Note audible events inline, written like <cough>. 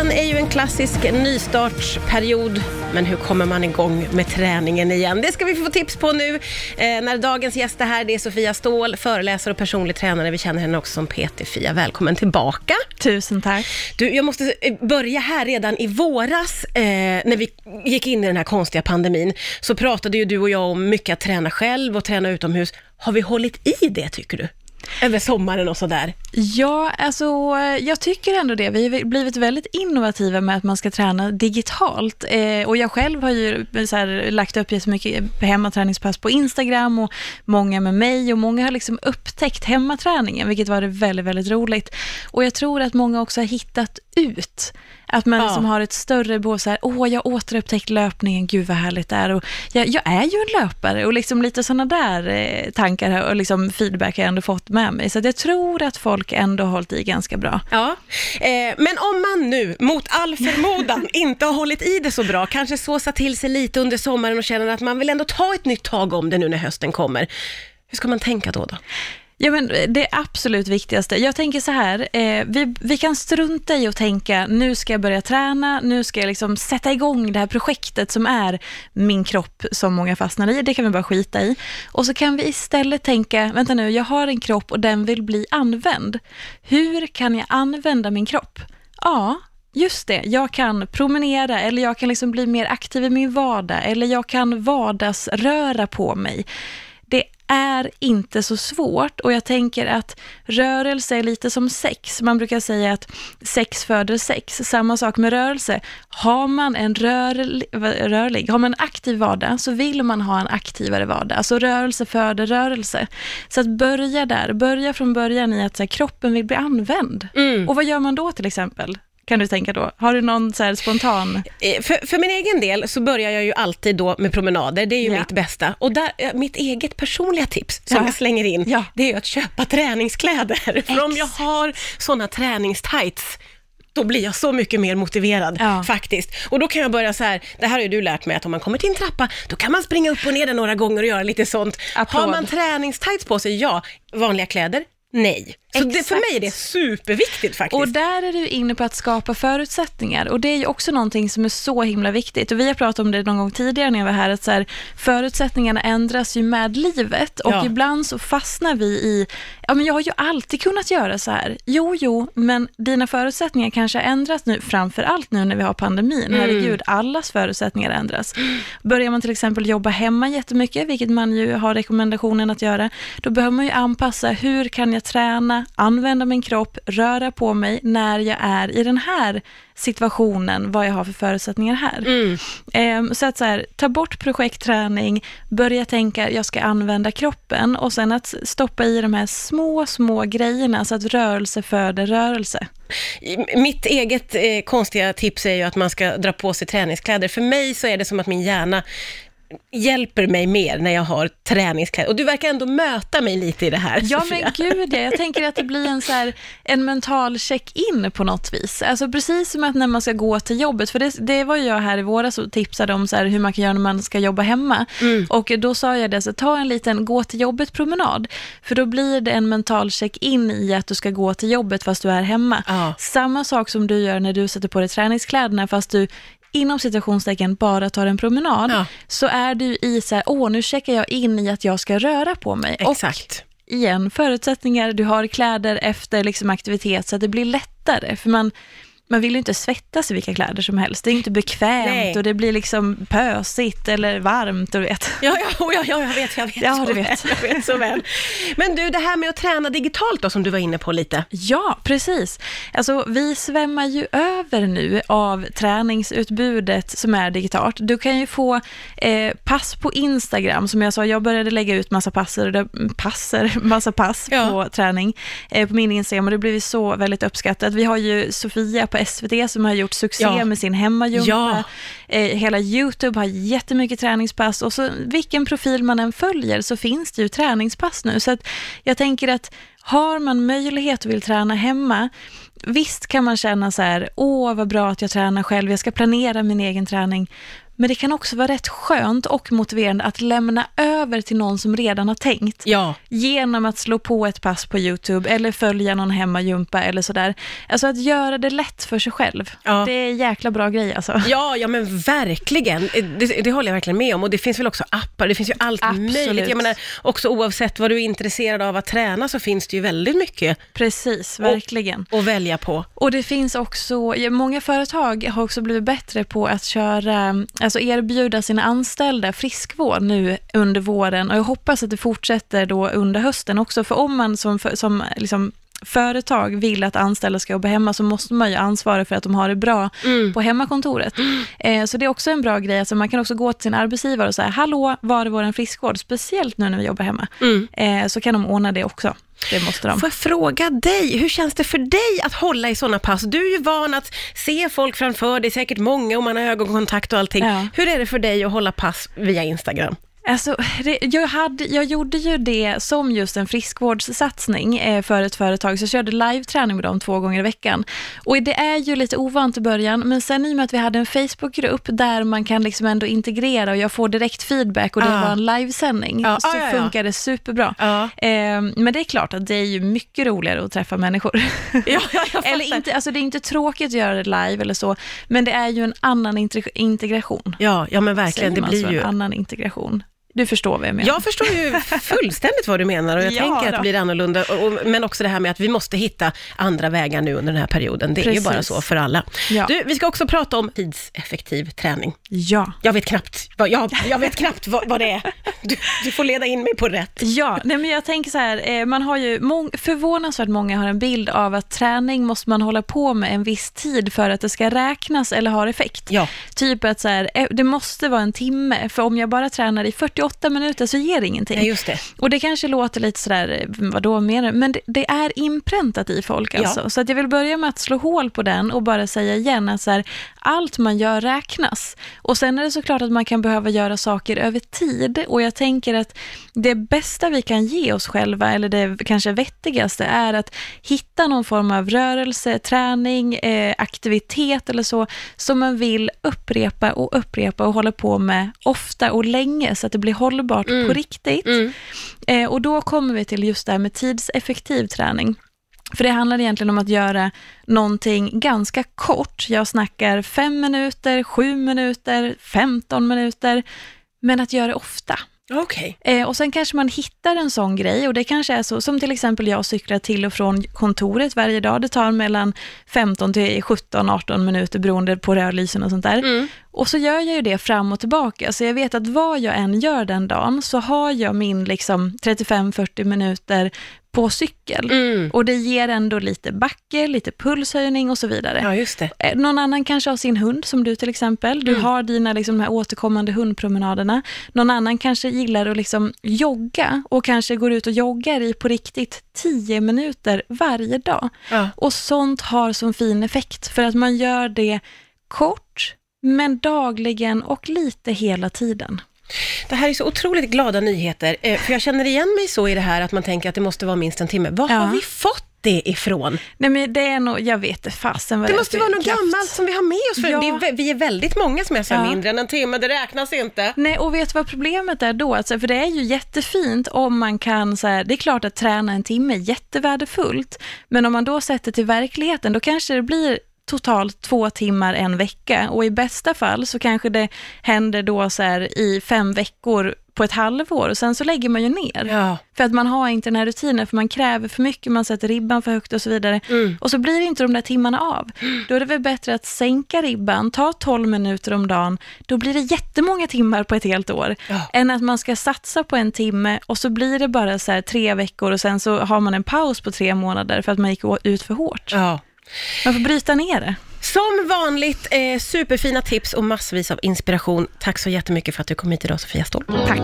Hösten är ju en klassisk nystartsperiod, men hur kommer man igång med träningen igen? Det ska vi få tips på nu eh, när dagens gäst är här. Det är Sofia Ståhl, föreläsare och personlig tränare. Vi känner henne också som PT-Fia. Välkommen tillbaka. Tusen tack. Du, jag måste eh, börja här redan i våras, eh, när vi gick in i den här konstiga pandemin, så pratade ju du och jag om mycket att träna själv och träna utomhus. Har vi hållit i det, tycker du? Över sommaren och sådär. Ja, alltså jag tycker ändå det. Vi har blivit väldigt innovativa med att man ska träna digitalt. Eh, och jag själv har ju så här, lagt upp jättemycket hemmaträningspass på Instagram och många med mig och många har liksom upptäckt hemmaträningen, vilket var väldigt, väldigt roligt. Och jag tror att många också har hittat ut. Att man ja. liksom har ett större behov, så här, åh, jag återupptäckt löpningen, gud vad härligt det är. Och jag, jag är ju en löpare och liksom lite sådana där eh, tankar och liksom feedback har jag ändå fått med mig. Så jag tror att folk ändå har hållit i ganska bra. Ja, eh, men om man nu mot all förmodan <laughs> inte har hållit i det så bra, kanske såsat till sig lite under sommaren och känner att man vill ändå ta ett nytt tag om det nu när hösten kommer. Hur ska man tänka då? då? Ja, men det absolut viktigaste. Jag tänker så här, eh, vi, vi kan strunta i att tänka, nu ska jag börja träna, nu ska jag liksom sätta igång det här projektet som är min kropp som många fastnar i. Det kan vi bara skita i. Och så kan vi istället tänka, vänta nu, jag har en kropp och den vill bli använd. Hur kan jag använda min kropp? Ja, Just det, jag kan promenera eller jag kan liksom bli mer aktiv i min vardag eller jag kan vardagsröra på mig är inte så svårt och jag tänker att rörelse är lite som sex. Man brukar säga att sex föder sex. Samma sak med rörelse. Har man en rörlig, rörlig, har man en aktiv vardag så vill man ha en aktivare vardag. Alltså rörelse föder rörelse. Så att börja där, börja från början i att här, kroppen vill bli använd. Mm. Och vad gör man då till exempel? Kan du tänka då? Har du någon så spontan? Eh, för, för, min egen del så börjar jag ju alltid då med promenader, det är ju ja. mitt bästa. Och där, eh, mitt eget personliga tips som ja. jag slänger in, ja. det är ju att köpa träningskläder. <laughs> För om jag har sådana träningstights, då blir jag så mycket mer motiverad ja. faktiskt. Och då kan jag börja så här, det här har ju du lärt mig att om man kommer till en trappa, då kan man springa upp och ner den några gånger och göra lite sånt. Applåd. Har man träningstights på sig, ja, vanliga kläder, nej. Så det, för mig är det superviktigt faktiskt. Och där är du inne på att skapa förutsättningar och det är ju också någonting som är så himla viktigt. Och vi har pratat om det någon gång tidigare när jag var här, att så här, förutsättningarna ändras ju med livet och ja. ibland så fastnar vi i, ja men jag har ju alltid kunnat göra så här. Jo, jo, men dina förutsättningar kanske har ändrats nu, framför allt nu när vi har pandemin. Mm. Herregud, allas förutsättningar ändras. Börjar man till exempel jobba hemma jättemycket, vilket man ju har rekommendationen att göra, då behöver man ju anpassa, hur kan jag träna, använda min kropp, röra på mig när jag är i den här situationen, vad jag har för förutsättningar här. Mm. Um, så att så här, ta bort projektträning, börja tänka jag ska använda kroppen och sen att stoppa i de här små, små grejerna så att rörelse föder rörelse. Mitt eget eh, konstiga tips är ju att man ska dra på sig träningskläder. För mig så är det som att min hjärna hjälper mig mer när jag har träningskläder. Och du verkar ändå möta mig lite i det här, Ja, Sofia. men gud ja. Jag tänker att det blir en, så här, en mental check-in på något vis. Alltså precis som att när man ska gå till jobbet, för det, det var jag här i våras och tipsade om så här, hur man kan göra när man ska jobba hemma. Mm. Och då sa jag det, så ta en liten gå till jobbet-promenad, för då blir det en mental check-in i att du ska gå till jobbet fast du är hemma. Ah. Samma sak som du gör när du sätter på dig träningskläderna, fast du inom situationstecken bara tar en promenad, ja. så är du i så här, åh nu checkar jag in i att jag ska röra på mig. Exakt. Och igen, förutsättningar, du har kläder efter liksom aktivitet så att det blir lättare. För man, man vill ju inte svettas i vilka kläder som helst. Det är inte bekvämt Nej. och det blir liksom pösigt eller varmt, du vet. Ja, ja, ja, ja jag vet, jag vet, ja, du vet. Väl, <laughs> jag vet så väl. Men du, det här med att träna digitalt då, som du var inne på lite. Ja, precis. Alltså, vi svämmar ju över nu av träningsutbudet som är digitalt. Du kan ju få eh, pass på Instagram, som jag sa, jag började lägga ut massa passer, passer <laughs> massa pass ja. på träning eh, på min Instagram och det blev så väldigt uppskattat. Vi har ju Sofia på SVT som har gjort succé ja. med sin hemmajumpa. Ja. Eh, hela YouTube har jättemycket träningspass och så vilken profil man än följer så finns det ju träningspass nu. Så att jag tänker att har man möjlighet och vill träna hemma, visst kan man känna så här, åh vad bra att jag tränar själv, jag ska planera min egen träning. Men det kan också vara rätt skönt och motiverande att lämna över till någon som redan har tänkt. Ja. Genom att slå på ett pass på YouTube eller följa någon hemmagympa eller sådär. Alltså att göra det lätt för sig själv. Ja. Det är en jäkla bra grej alltså. Ja, ja men verkligen. Det, det håller jag verkligen med om. Och det finns väl också appar, det finns ju allt Absolut. möjligt. Jag menar, också oavsett vad du är intresserad av att träna så finns det ju väldigt mycket. Precis, verkligen. Att välja på. Och det finns också, många företag har också blivit bättre på att köra alltså erbjuda sina anställda friskvård nu under våren. Och jag hoppas att det fortsätter då under hösten också, för om man som, som liksom företag vill att anställda ska jobba hemma så måste man ju ansvara för att de har det bra mm. på hemmakontoret. Mm. Så det är också en bra grej. Alltså man kan också gå till sin arbetsgivare och säga, hallå, var är vår friskvård? Speciellt nu när vi jobbar hemma. Mm. Eh, så kan de ordna det också. Det måste de. Får jag fråga dig, hur känns det för dig att hålla i sådana pass? Du är ju van att se folk framför dig, säkert många och man har ögonkontakt och allting. Ja. Hur är det för dig att hålla pass via Instagram? Alltså, det, jag, hade, jag gjorde ju det som just en friskvårdssatsning eh, för ett företag, så jag körde live-träning med dem två gånger i veckan. Och det är ju lite ovant i början, men sen i och med att vi hade en Facebookgrupp där man kan liksom ändå integrera och jag får direkt feedback och det ah. var en livesändning, ah. så ah, ja, funkar det superbra. Eh, men det är klart att det är ju mycket roligare att träffa människor. Ja, <laughs> eller inte, alltså det är inte tråkigt att göra det live eller så, men det är ju en annan integration. Ja, ja men verkligen, det blir ju... en annan integration. Du förstår vad jag menar. Jag förstår ju fullständigt vad du menar och jag <laughs> ja, tänker att det blir annorlunda. Och, och, men också det här med att vi måste hitta andra vägar nu under den här perioden. Det Precis. är ju bara så för alla. Ja. Du, vi ska också prata om tidseffektiv träning. Ja. Jag vet knappt, jag, jag vet knappt vad, vad det är. Du, du, får leda in mig på rätt. Ja, nej, men jag tänker så här, eh, man har ju mång, förvånansvärt många har en bild av att träning måste man hålla på med en viss tid för att det ska räknas eller ha effekt. Ja. Typ att så här, eh, det måste vara en timme, för om jag bara tränar i 40 48 minuter så ger det ingenting. Nej, just det. Och det kanske låter lite sådär, vadå menar Men det, det, är inpräntat i folk alltså. Ja. Så att jag vill börja med att slå hål på den och bara säga igen att så här, allt man gör räknas. Och sen är det såklart att man kan behöva göra saker över tid. Och jag tänker att det bästa vi kan ge oss själva, eller det kanske vettigaste, är att hitta någon form av rörelse, träning, eh, aktivitet eller så, som man vill upprepa och upprepa och hålla på med ofta och länge, så att det blir hållbart mm. på riktigt. Mm. Eh, och då kommer vi till just det här med tidseffektiv träning. För det handlar egentligen om att göra någonting ganska kort. Jag snackar fem minuter, sju minuter, femton minuter, men att göra det ofta. Okay. Eh, och sen kanske man hittar en sån grej och det kanske är så, som till exempel jag cyklar till och från kontoret varje dag. Det tar mellan 15 till 17-18 minuter beroende på rödlysen och sånt där. Mm. Och så gör jag ju det fram och tillbaka, så jag vet att vad jag än gör den dagen så har jag min liksom 35-40 minuter på cykel. Mm. Och det ger ändå lite backe, lite pulshöjning och så vidare. Ja, just det. Eh, någon annan kanske har sin hund, som du till exempel. Du mm. har dina liksom, de här återkommande hundpromenaderna. Någon annan kanske gillar att liksom jogga och kanske går ut och joggar i på riktigt 10 minuter varje dag. Ja. Och sånt har som fin effekt, för att man gör det kort, men dagligen och lite hela tiden. Det här är så otroligt glada nyheter, eh, för jag känner igen mig så i det här att man tänker att det måste vara minst en timme. Var ja. har vi fått det ifrån? Nej men det är nog, jag vet fasen vad det, det måste vara något kraft. gammalt som vi har med oss, för ja. är, vi är väldigt många som är så ja. mindre än en timme, det räknas inte. Nej, och vet du vad problemet är då? Alltså, för det är ju jättefint om man kan, så här, det är klart att träna en timme är jättevärdefullt, men om man då sätter till verkligheten, då kanske det blir totalt två timmar en vecka och i bästa fall så kanske det händer då så här i fem veckor på ett halvår och sen så lägger man ju ner. Ja. För att man har inte den här rutinen, för man kräver för mycket, man sätter ribban för högt och så vidare. Mm. Och så blir inte de där timmarna av. Då är det väl bättre att sänka ribban, ta 12 minuter om dagen, då blir det jättemånga timmar på ett helt år. Ja. Än att man ska satsa på en timme och så blir det bara så tre veckor och sen så har man en paus på tre månader för att man gick ut för hårt. Ja. Man får bryta ner det. Som vanligt, eh, superfina tips och massvis av inspiration. Tack så jättemycket för att du kom hit idag Sofia Ståhl. Tack.